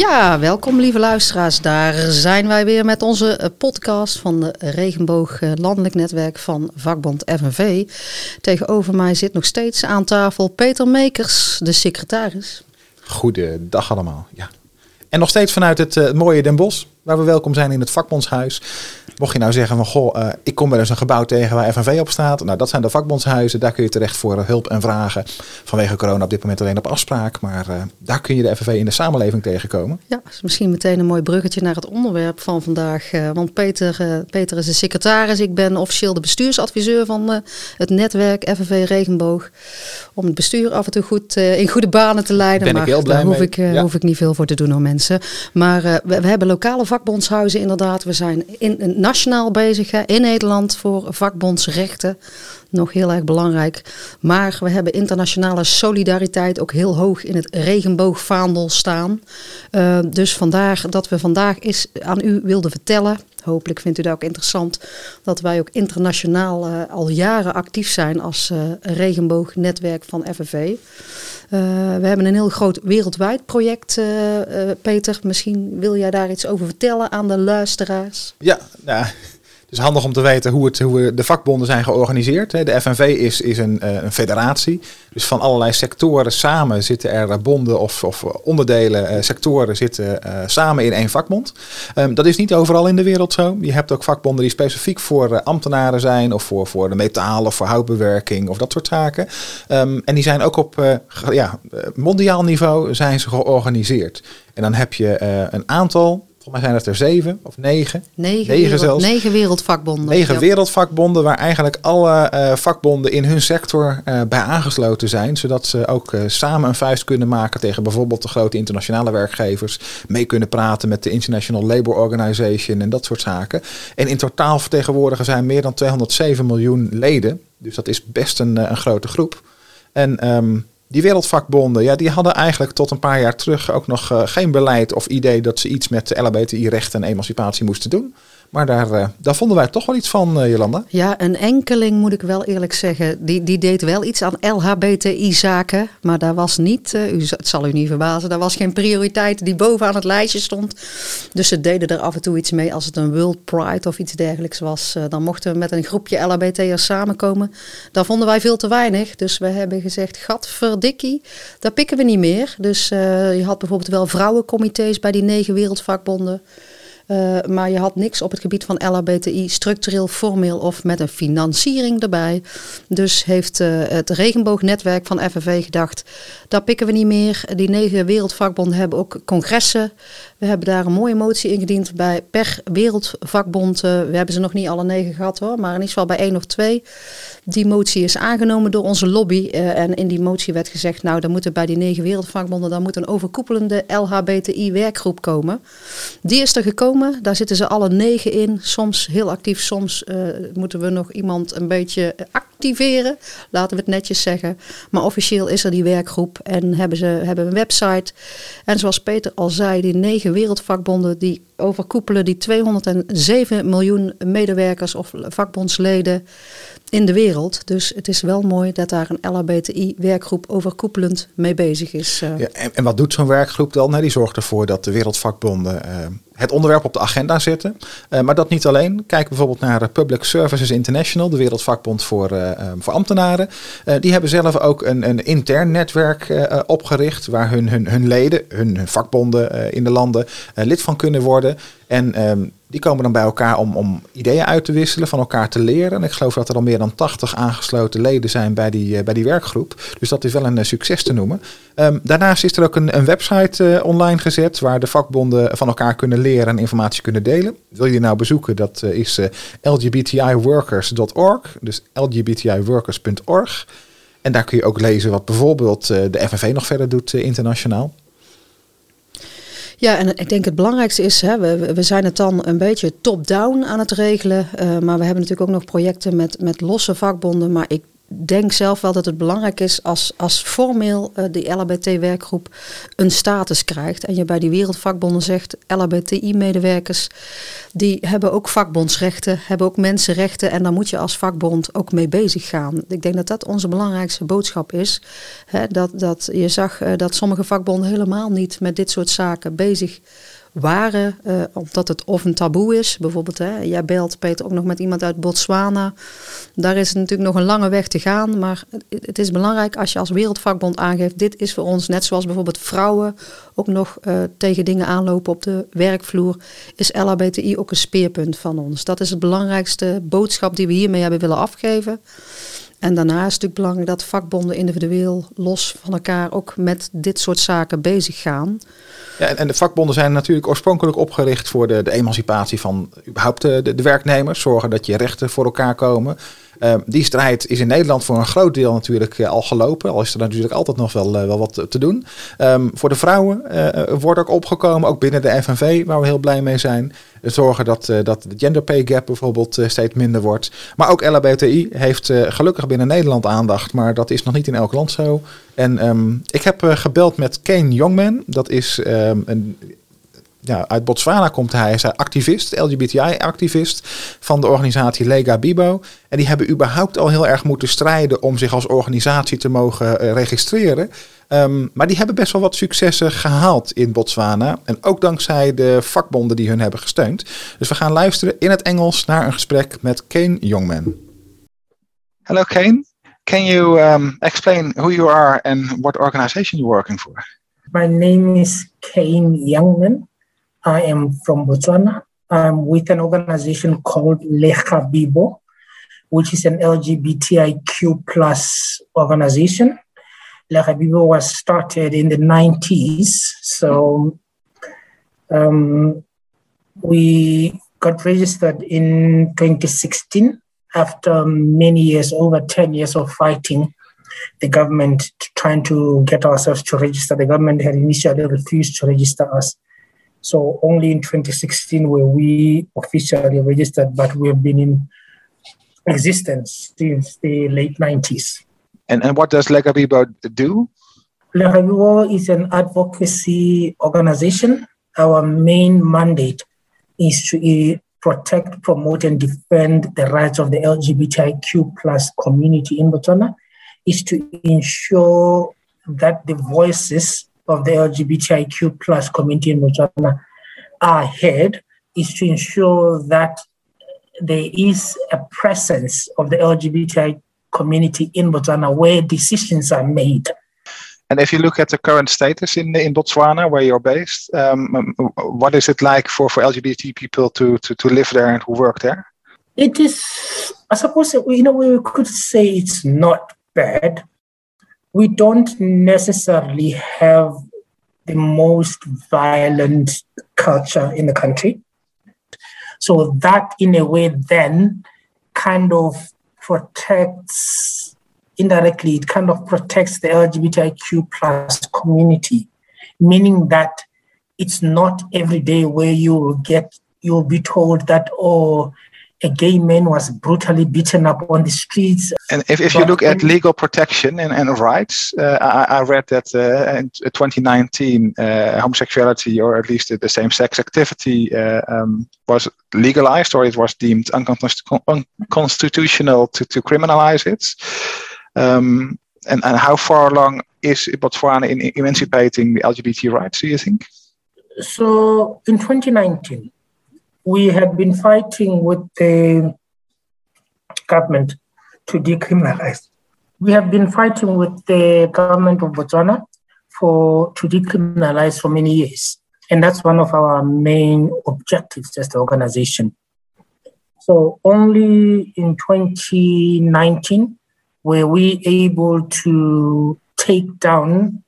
Ja, welkom lieve luisteraars. Daar zijn wij weer met onze eh, podcast van de Regenboog eh, Landelijk Netwerk van vakbond FNV. Tegenover mij zit nog steeds aan tafel Peter Mekers, de secretaris. Goedendag allemaal. Ja. En nog steeds vanuit het uh, mooie Den Bosch, waar we welkom zijn in het vakbondshuis. Mocht je nou zeggen van, goh, uh, ik kom wel eens een gebouw tegen waar FNV op staat. Nou, dat zijn de vakbondshuizen. Daar kun je terecht voor hulp en vragen. Vanwege corona op dit moment alleen op afspraak. Maar uh, daar kun je de FNV in de samenleving tegenkomen. Ja, is misschien meteen een mooi bruggetje naar het onderwerp van vandaag. Uh, want Peter, Peter is de secretaris. Ik ben officieel de bestuursadviseur van het netwerk FNV Regenboog. Om het bestuur af en toe goed in goede banen te leiden. Ben maar ik heel blij daar hoef mee. ik, ja. hoef ik niet veel voor te doen hoor mensen. Maar we, we, hebben lokale vakbondshuizen inderdaad. We zijn in, in nationaal bezig in Nederland voor vakbondsrechten. Nog heel erg belangrijk. Maar we hebben internationale solidariteit ook heel hoog in het regenboogvaandel staan. Uh, dus vandaar dat we vandaag eens aan u wilden vertellen. Hopelijk vindt u dat ook interessant. Dat wij ook internationaal uh, al jaren actief zijn als uh, regenboognetwerk van FNV. We hebben een heel groot wereldwijd project, Peter. Misschien wil jij daar iets over vertellen aan de luisteraars? Ja, nou, het is handig om te weten hoe, het, hoe de vakbonden zijn georganiseerd. De FNV is, is een, een federatie. Dus van allerlei sectoren samen zitten er bonden of, of onderdelen, sectoren zitten samen in één vakbond. Um, dat is niet overal in de wereld zo. Je hebt ook vakbonden die specifiek voor ambtenaren zijn of voor, voor de metaal of voor houtbewerking of dat soort zaken. Um, en die zijn ook op ja, mondiaal niveau zijn ze georganiseerd. En dan heb je een aantal Volgens mij zijn het er zeven of negen. Negen, negen wereld, zelfs. Negen wereldvakbonden. Negen ja. wereldvakbonden waar eigenlijk alle uh, vakbonden in hun sector uh, bij aangesloten zijn. Zodat ze ook uh, samen een vuist kunnen maken tegen bijvoorbeeld de grote internationale werkgevers. Mee kunnen praten met de International Labour Organization en dat soort zaken. En in totaal vertegenwoordigen zijn meer dan 207 miljoen leden. Dus dat is best een, een grote groep. En um, die wereldvakbonden, ja, die hadden eigenlijk tot een paar jaar terug ook nog uh, geen beleid of idee dat ze iets met de LHBTI-rechten en emancipatie moesten doen. Maar daar, uh, daar vonden wij toch wel iets van, uh, Jolanda. Ja, een enkeling moet ik wel eerlijk zeggen. Die, die deed wel iets aan LHBTI-zaken. Maar daar was niet, u, het zal u niet verbazen, daar was geen prioriteit die bovenaan het lijstje stond. Dus ze deden er af en toe iets mee als het een World Pride of iets dergelijks was. dan mochten we met een groepje LHBT'ers samenkomen. Daar vonden wij veel te weinig. Dus we hebben gezegd, gatverdikkie, daar pikken we niet meer. Dus je had bijvoorbeeld wel vrouwencomité's bij die negen wereldvakbonden. Uh, maar je had niks op het gebied van LHBTI, structureel, formeel of met een financiering erbij. Dus heeft uh, het regenboognetwerk van FNV gedacht, dat pikken we niet meer. Die negen wereldvakbonden hebben ook congressen. We hebben daar een mooie motie ingediend bij per wereldvakbond. Uh, we hebben ze nog niet alle negen gehad hoor, maar in ieder geval bij één of twee. Die motie is aangenomen door onze lobby. en in die motie werd gezegd, nou dan moeten bij die negen wereldvakbonden, dan moet een overkoepelende LHBTI werkgroep komen. Die is er gekomen. Daar zitten ze alle negen in. Soms heel actief, soms uh, moeten we nog iemand een beetje activeren. Laten we het netjes zeggen. Maar officieel is er die werkgroep en hebben ze hebben een website. En zoals Peter al zei, die negen wereldvakbonden die overkoepelen die 207 miljoen medewerkers of vakbondsleden in de wereld. Dus het is wel mooi dat daar een LHBTI-werkgroep overkoepelend mee bezig is. Ja, en, en, wat doet zo'n werkgroep dan? Die zorgt ervoor dat de wereldvakbonden uh, het onderwerp op de agenda zetten. Uh, maar dat niet alleen. Kijk bijvoorbeeld naar Public Services International, de wereldvakbond voor, voor ambtenaren. die hebben zelf ook een, een intern netwerk opgericht waar hun, hun, hun leden, hun, hun vakbonden in de landen lid van kunnen worden. En um, die komen dan bij elkaar om, om ideeën uit te wisselen, van elkaar te leren. En ik geloof dat er al meer dan 80 aangesloten leden zijn bij die, uh, bij die werkgroep. Dus dat is wel een uh, succes te noemen. Um, daarnaast is er ook een, een website uh, online gezet waar de vakbonden van elkaar kunnen leren en informatie kunnen delen. Wil je die nou bezoeken? Dat is lgbtiworkers.org, dus lgbtiworkers.org. En daar kun je ook lezen wat bijvoorbeeld de FNV nog verder doet internationaal. Ja, en ik denk het belangrijkste is, hè, we, we zijn het dan een beetje top-down aan het regelen. Uh, maar we hebben natuurlijk ook nog projecten met, met losse vakbonden. Maar ik denk zelf wel dat het belangrijk is als, als formeel uh, die LHBT-werkgroep een status krijgt. En je bij die wereldvakbonden zegt, LHBTI-medewerkers, die hebben ook vakbondsrechten, hebben ook mensenrechten. En daar moet je als vakbond ook mee bezig gaan. Ik denk dat dat onze belangrijkste boodschap is. Hè, dat, dat je zag uh, dat sommige vakbonden helemaal niet met dit soort zaken bezig waren, uh, omdat het of een taboe is. Bijvoorbeeld, hè, jij belt Peter ook nog met iemand uit Botswana. Daar is natuurlijk nog een lange weg te gaan. Maar het is belangrijk als je als wereldvakbond aangeeft, dit is voor ons, net zoals bijvoorbeeld vrouwen ook nog uh, tegen dingen aanlopen op de werkvloer, is LHBTI ook een speerpunt van ons. Dat is het belangrijkste boodschap die we hiermee hebben willen afgeven. En daarna is het natuurlijk belangrijk dat vakbonden individueel los van elkaar ook met dit soort zaken bezig gaan. Ja, en de vakbonden zijn natuurlijk oorspronkelijk opgericht voor de, de emancipatie van überhaupt de, de, de werknemers. Zorgen dat je rechten voor elkaar komen. Uh, die strijd is in Nederland voor een groot deel natuurlijk uh, al gelopen. Al is er natuurlijk altijd nog wel, uh, wel wat te doen. Um, voor de vrouwen wordt ook opgekomen, ook binnen de FNV, waar we heel blij mee zijn. Zorgen dat, dat de gender pay gap bijvoorbeeld steeds minder wordt. Maar ook LHBTI heeft gelukkig binnen Nederland aandacht, maar dat is nog niet in elk land zo. En um, ik heb gebeld met Kane Youngman. Dat is een ja, uit Botswana komt hij. Hij is activist, LGBTI-activist van de organisatie Lega Bibo. En die hebben überhaupt al heel erg moeten strijden om zich als organisatie te mogen uh, registreren. Um, maar die hebben best wel wat successen gehaald in Botswana. En ook dankzij de vakbonden die hun hebben gesteund. Dus we gaan luisteren in het Engels naar een gesprek met Kane Youngman. Hello Kane, can you um, explain who you are and what organization you're working for? My name is Kane Youngman. I am from Botswana. I'm with an organization called LEGABIBO, which is an LGBTIQ plus organization. LEGABIBO was started in the 90s. So um, we got registered in 2016 after many years, over 10 years of fighting the government trying to get ourselves to register. The government had initially refused to register us. So only in 2016 were we officially registered, but we have been in existence since the late 90s. And, and what does Legabibo do? Legabibo is an advocacy organization. Our main mandate is to eh, protect, promote, and defend the rights of the LGBTIQ plus community in Botswana, is to ensure that the voices of the LGBTIQ plus community in Botswana are ahead is to ensure that there is a presence of the LGBTI community in Botswana where decisions are made. And if you look at the current status in in Botswana, where you're based, um, what is it like for, for LGBT people to, to, to live there and who work there? It is, I suppose, you know, we could say it's not bad we don't necessarily have the most violent culture in the country. So that, in a way, then kind of protects indirectly. It kind of protects the LGBTIQ plus community, meaning that it's not every day where you will get you'll be told that oh a gay man was brutally beaten up on the streets. And if, if you look at legal protection and, and rights, uh, I, I, read that uh, in 2019, uh, homosexuality or at least the same sex activity uh, um, was legalized or it was deemed unconstitutional to, to criminalize it. Um, and, and how far along is Botswana in emancipating the LGBT rights, do you think? So in 2019, we have been fighting with the government to decriminalize. We have been fighting with the government of Botswana for to decriminalize for many years. And that's one of our main objectives as the organization. So only in 2019 were we able to take down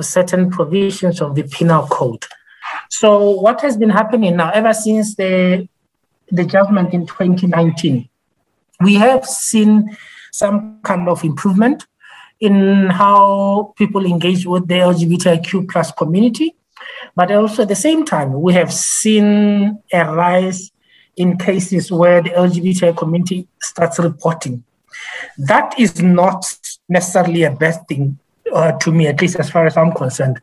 certain provisions of the penal code so what has been happening now ever since the the judgment in 2019, we have seen some kind of improvement in how people engage with the LGBTIQ plus community. But also at the same time, we have seen a rise in cases where the LGBTI community starts reporting That is not necessarily a bad thing uh, to me, at least as far as I'm concerned.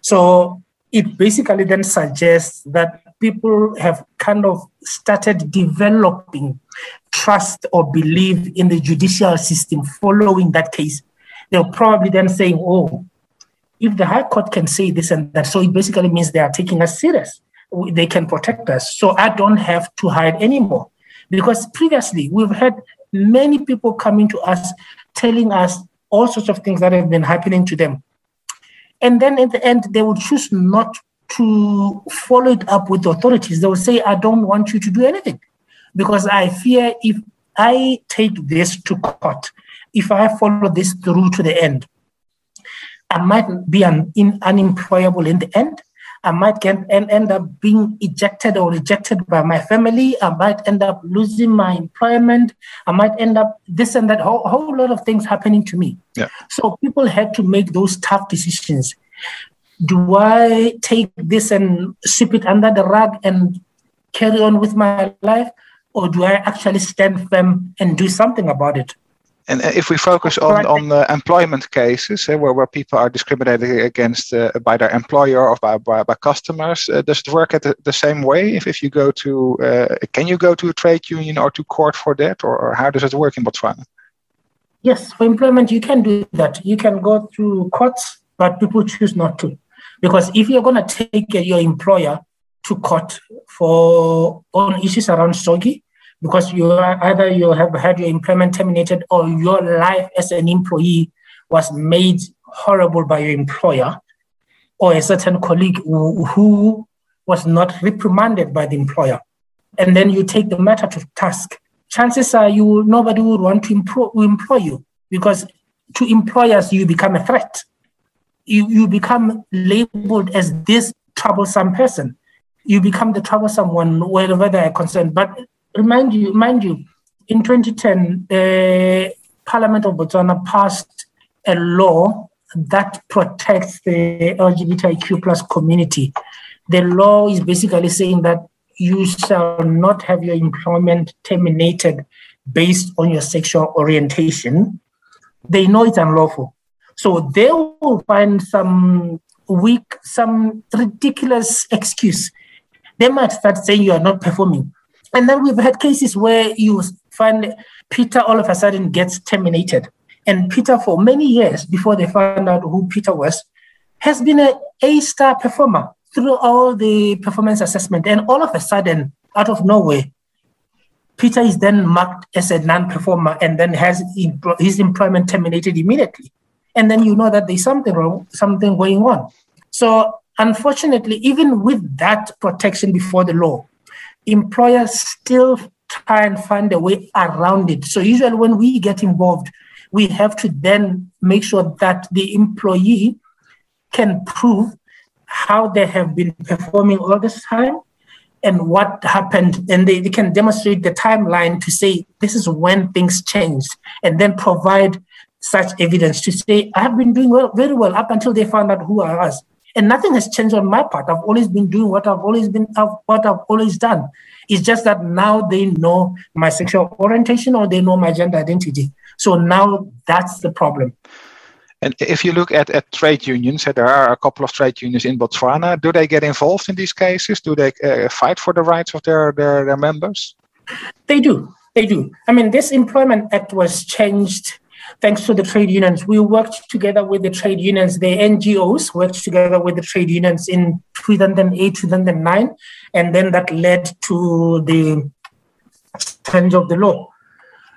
So it basically then suggests that people have kind of started developing trust or belief in the judicial system following that case. They're probably then saying, oh, if the High Court can say this and that, so it basically means they are taking us serious. They can protect us. So I don't have to hide anymore. Because previously we've had many people coming to us telling us all sorts of things that have been happening to them. And then in the end, they will choose not to follow it up with the authorities. They will say, I don't want you to do anything because I fear if I take this to court, if I follow this through to the end, I might be un, in, unemployable in the end. I might get and end up being ejected or rejected by my family. I might end up losing my employment. I might end up this and that. Whole, whole lot of things happening to me. Yeah. So people had to make those tough decisions. Do I take this and sweep it under the rug and carry on with my life, or do I actually stand firm and do something about it? And uh, if we focus on on uh, employment cases uh, where, where people are discriminated against uh, by their employer or by, by, by customers, uh, does it work at the, the, same way? If, if you go to, uh, can you go to a trade union or to court for that, or, or, how does it work in Botswana? Yes, for employment you can do that. You can go through courts, but people choose not to, because if you're going to take your employer to court for on issues around SOGI, because you are either you have had your employment terminated or your life as an employee was made horrible by your employer or a certain colleague who, who was not reprimanded by the employer. And then you take the matter to task. Chances are you nobody would want to employ, employ you because to employers you become a threat. You, you become labeled as this troublesome person. You become the troublesome one wherever they are concerned. But remind you, mind you, in 2010, the Parliament of Botswana passed a law that protects the LGBTIQ plus community. The law is basically saying that you shall not have your employment terminated based on your sexual orientation. They know it's unlawful. So they will find some weak, some ridiculous excuse. They might start saying you are not performing. And then we've had cases where you find Peter all of a sudden gets terminated. And Peter, for many years before they found out who Peter was, has been a A star performer through all the performance assessment. And all of a sudden, out of nowhere, Peter is then marked as a non performer and then has his employment terminated immediately. And then you know that there's something wrong, something going on. So, unfortunately, even with that protection before the law, employers still try and find a way around it. So usually when we get involved, we have to then make sure that the employee can prove how they have been performing all this time and what happened. And they, they can demonstrate the timeline to say this is when things changed and then provide such evidence to say, I have been doing well, very well up until they found out who I was. And nothing has changed on my part. I've always been doing what I've always been what I've always done. It's just that now they know my sexual orientation or they know my gender identity. So now that's the problem. And if you look at, at trade unions, there are a couple of trade unions in Botswana. Do they get involved in these cases? Do they uh, fight for the rights of their, their, their members? They do. They do. I mean, this Employment Act was changed thanks to the trade unions. We worked together with the trade unions, the NGOs worked together with the trade unions in 2008, 2009, and then that led to the change of the law.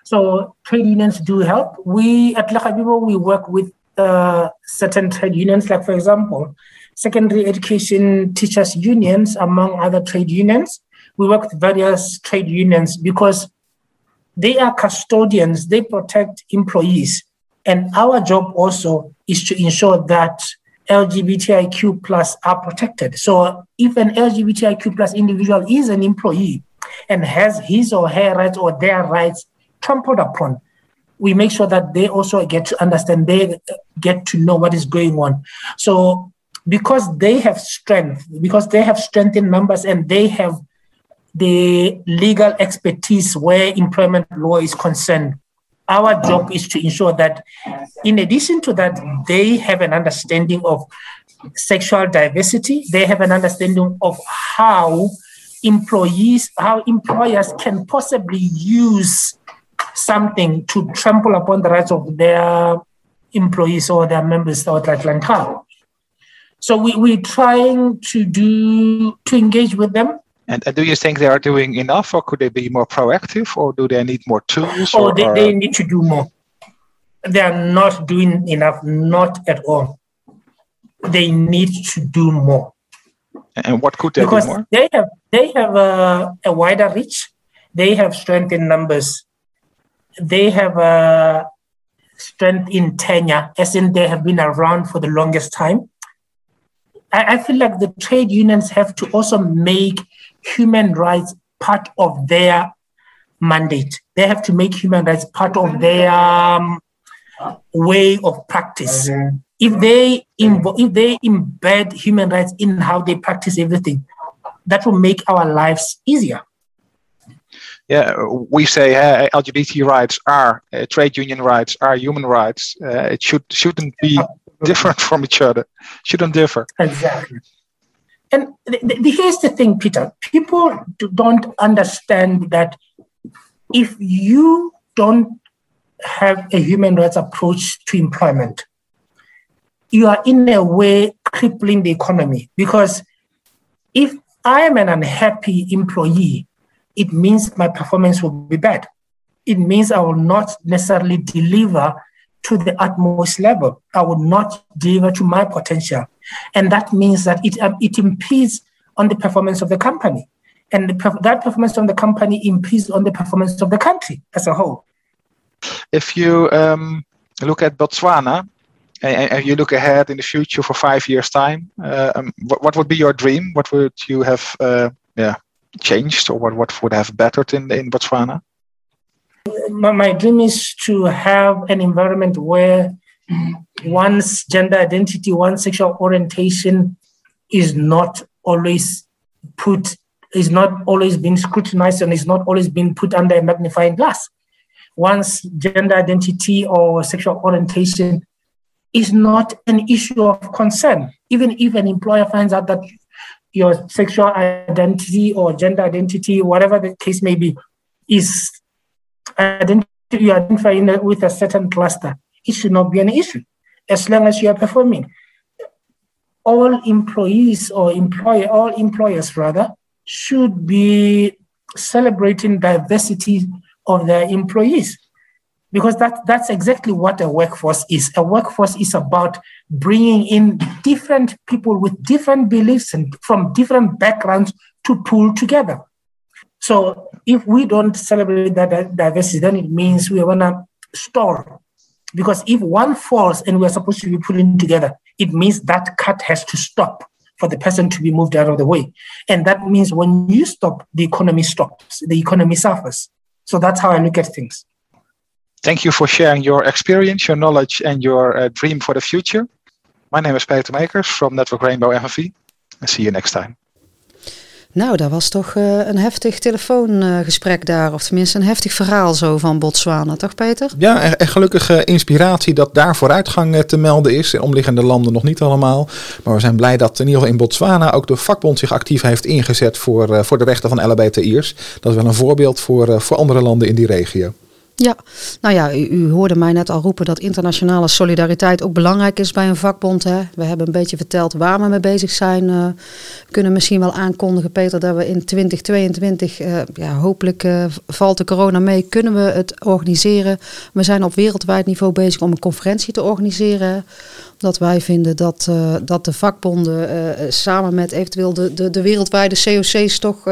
So trade unions do help. We at LEGABIBO, we work with uh, certain trade unions, like for example, secondary education teachers unions, among other trade unions. We work with various trade unions because they are custodians, they protect employees. And our job also is to ensure that LGBTIQ plus are protected. So if an LGBTIQ plus individual is an employee and has his or her rights or their rights trampled upon, we make sure that they also get to understand, they get to know what is going on. So because they have strength, because they have strength in numbers and they have the legal expertise where employment law is concerned, our job is to ensure that, in addition to that, they have an understanding of sexual diversity. They have an understanding of how employees, how employers can possibly use something to trample upon the rights of their employees or their members or their clientele. So we, we're trying to do to engage with them. And, and do you think they are doing enough, or could they be more proactive, or do they need more tools? Or, or they, they need to do more. They are not doing enough, not at all. They need to do more. And what could they because do more? they have they have a, a wider reach. They have strength in numbers. They have a strength in tenure, as in they have been around for the longest time. I, I feel like the trade unions have to also make human rights part of their mandate. They have to make human rights part of their um, way of practice. If they invo- if they embed human rights in how they practice everything, that will make our lives easier. Yeah, we say uh, LGBT rights are uh, trade union rights are human rights. Uh, it should shouldn't be different from each other. Shouldn't differ. Exactly. And the, the, here's the thing, Peter. People don't understand that if you don't have a human rights approach to employment, you are in a way crippling the economy. Because if I am an unhappy employee, it means my performance will be bad. It means I will not necessarily deliver to the utmost level. I will not deliver to my potential. And that means that it, um, it impedes on the performance of the company. And the, that performance of the company impedes on the performance of the country as a whole. If you um, look at Botswana, and, and, you look ahead in the future for five years' time, uh, um, what, what, would be your dream? What would you have uh, yeah, changed, or what, what would have bettered in, in Botswana? My dream is to have an environment where one's gender identity, one's sexual orientation is not always put, is not always being scrutinized and is not always being put under a magnifying glass. One's gender identity or sexual orientation is not an issue of concern. Even if an employer finds out that your sexual identity or gender identity, whatever the case may be, is identity you identify with a certain cluster, it should not be an issue as long as you are performing. All employees or employer, all employers rather, should be celebrating diversity of their employees because that, that's exactly what a workforce is. A workforce is about bringing in different people with different beliefs and from different backgrounds to pull together. So if we don't celebrate that diversity, then it means we're gonna stall. Because if one falls and we're supposed to be pulling together, it means that cut has to stop for the person to be moved out of the way. And that means when you stop, the economy stops, the economy suffers. So that's how I look at things. Thank you for sharing your experience, your knowledge, and your uh, dream for the future. My name is Peter Mekers from Network Rainbow FNV. And see you next time. Nou, dat was toch uh, een heftig telefoongesprek daar. Of tenminste een heftig verhaal zo van Botswana, toch Peter? Ja, en, gelukkig uh, inspiratie dat daar vooruitgang uh, te melden is. In omliggende landen nog niet allemaal. Maar we zijn blij dat in ieder geval in Botswana ook de vakbond zich actief heeft ingezet voor, voor de rechten van LHBTI'ers. Dat is wel een voorbeeld voor, voor andere landen in die regio. Ja, nou ja, u, hoorde mij net al roepen dat internationale solidariteit ook belangrijk is bij een vakbond. Hè. We hebben een beetje verteld waar we mee bezig zijn. We kunnen misschien wel aankondigen, Peter, dat we in 2022, uh, eh, ja, hopelijk uh, valt de corona mee, kunnen we het organiseren. We zijn op wereldwijd niveau bezig om een conferentie te organiseren dat wij vinden dat, uh, dat de vakbonden uh, samen met eventueel de, de, de wereldwijde COC's toch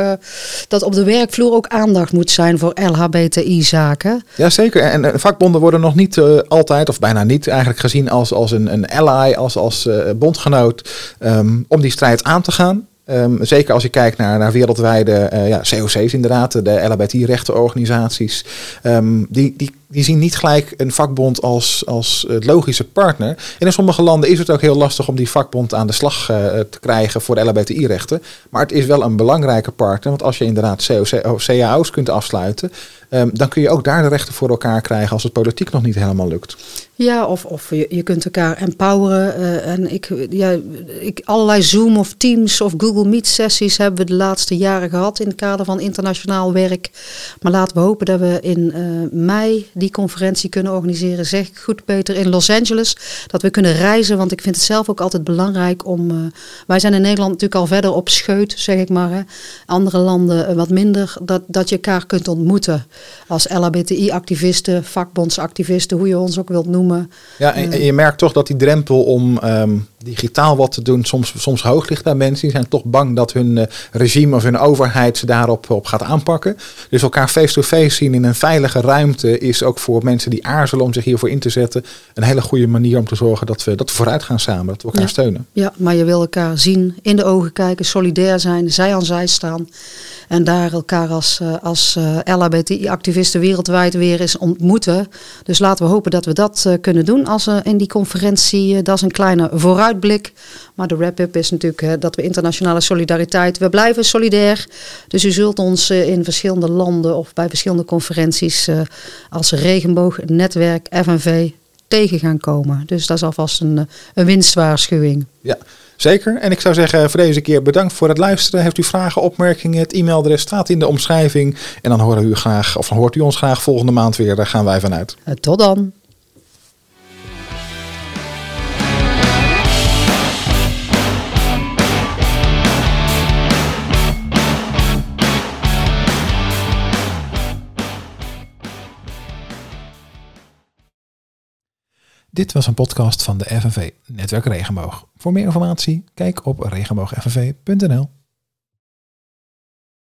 dat op de werkvloer ook aandacht moet zijn voor LHBTI-zaken. Jazeker, en vakbonden worden nog niet altijd of bijna niet eigenlijk gezien als, als een, een ally, als, als bondgenoot um, om die strijd aan te gaan. Um, zeker als je kijkt naar, naar wereldwijde uh, ja, COC's inderdaad, de LHBT-rechtenorganisaties. Um, die, die, die zien niet gelijk een vakbond als, als logische partner. En in sommige landen is het ook heel lastig om die vakbond aan de slag uh, te krijgen voor de LHBTI-rechten. Maar het is wel een belangrijke partner, want als je inderdaad COC, CAO's kunt afsluiten, Ehm, dan kun je ook daar de rechten voor elkaar krijgen als het politiek nog niet helemaal lukt. Ja, of, of je, je kunt elkaar empoweren. Uh, en ik, ja, ik, allerlei Zoom of Teams of Google Meet sessies hebben we de laatste jaren gehad in het kader van internationaal werk. Maar laten we hopen dat we in uh, mei die conferentie kunnen organiseren. Zeg ik goed, Peter, in Los Angeles. Dat we kunnen reizen, want ik vind het zelf ook altijd belangrijk om. Uh, wij zijn in Nederland natuurlijk al verder op scheut, zeg ik maar. Hè. Andere landen wat minder. Dat, dat je elkaar kunt ontmoeten als LHBTI-activisten, vakbondsactivisten, hoe je ons ook wilt noemen. Ja, en, en, je merkt toch dat die drempel om um, digitaal wat te doen soms, soms hoog ligt bij mensen. Die zijn toch bang dat hun uh, regime of hun overheid ze daarop op gaat aanpakken. Dus elkaar face-to-face zien in een veilige ruimte is ook voor mensen die aarzelen om zich hiervoor in te zetten een hele goede manier om te zorgen dat we, dat we vooruit gaan samen, dat we elkaar ja. steunen. Ja, maar je wil elkaar zien, in de ogen kijken, solidair zijn, zij aan zij staan. En daar elkaar als, uh, als uh, LHBTI-activisten wereldwijd weer eens ontmoeten. Dus laten we hopen dat we dat uh, kunnen doen als in die conferentie. dat is een kleine vooruitblik. Maar de wrap-up is natuurlijk dat we internationale solidariteit. We blijven solidair. Dus u zult ons in verschillende landen of bij verschillende conferenties als regenboognetwerk FNV tegen gaan komen. Dus dat is alvast een, een winstwaarschuwing. Ja. Zeker. En ik zou zeggen voor deze keer bedankt voor het luisteren. Heeft u vragen, opmerkingen? Het e-mailadres staat in de omschrijving. En dan horen u graag, of dan hoort u ons graag volgende maand weer. Daar gaan wij vanuit. Tot dan. Dit was een podcast van de FNV Netwerk Regenboog. Voor meer informatie kijk op regenboogfnv.nl.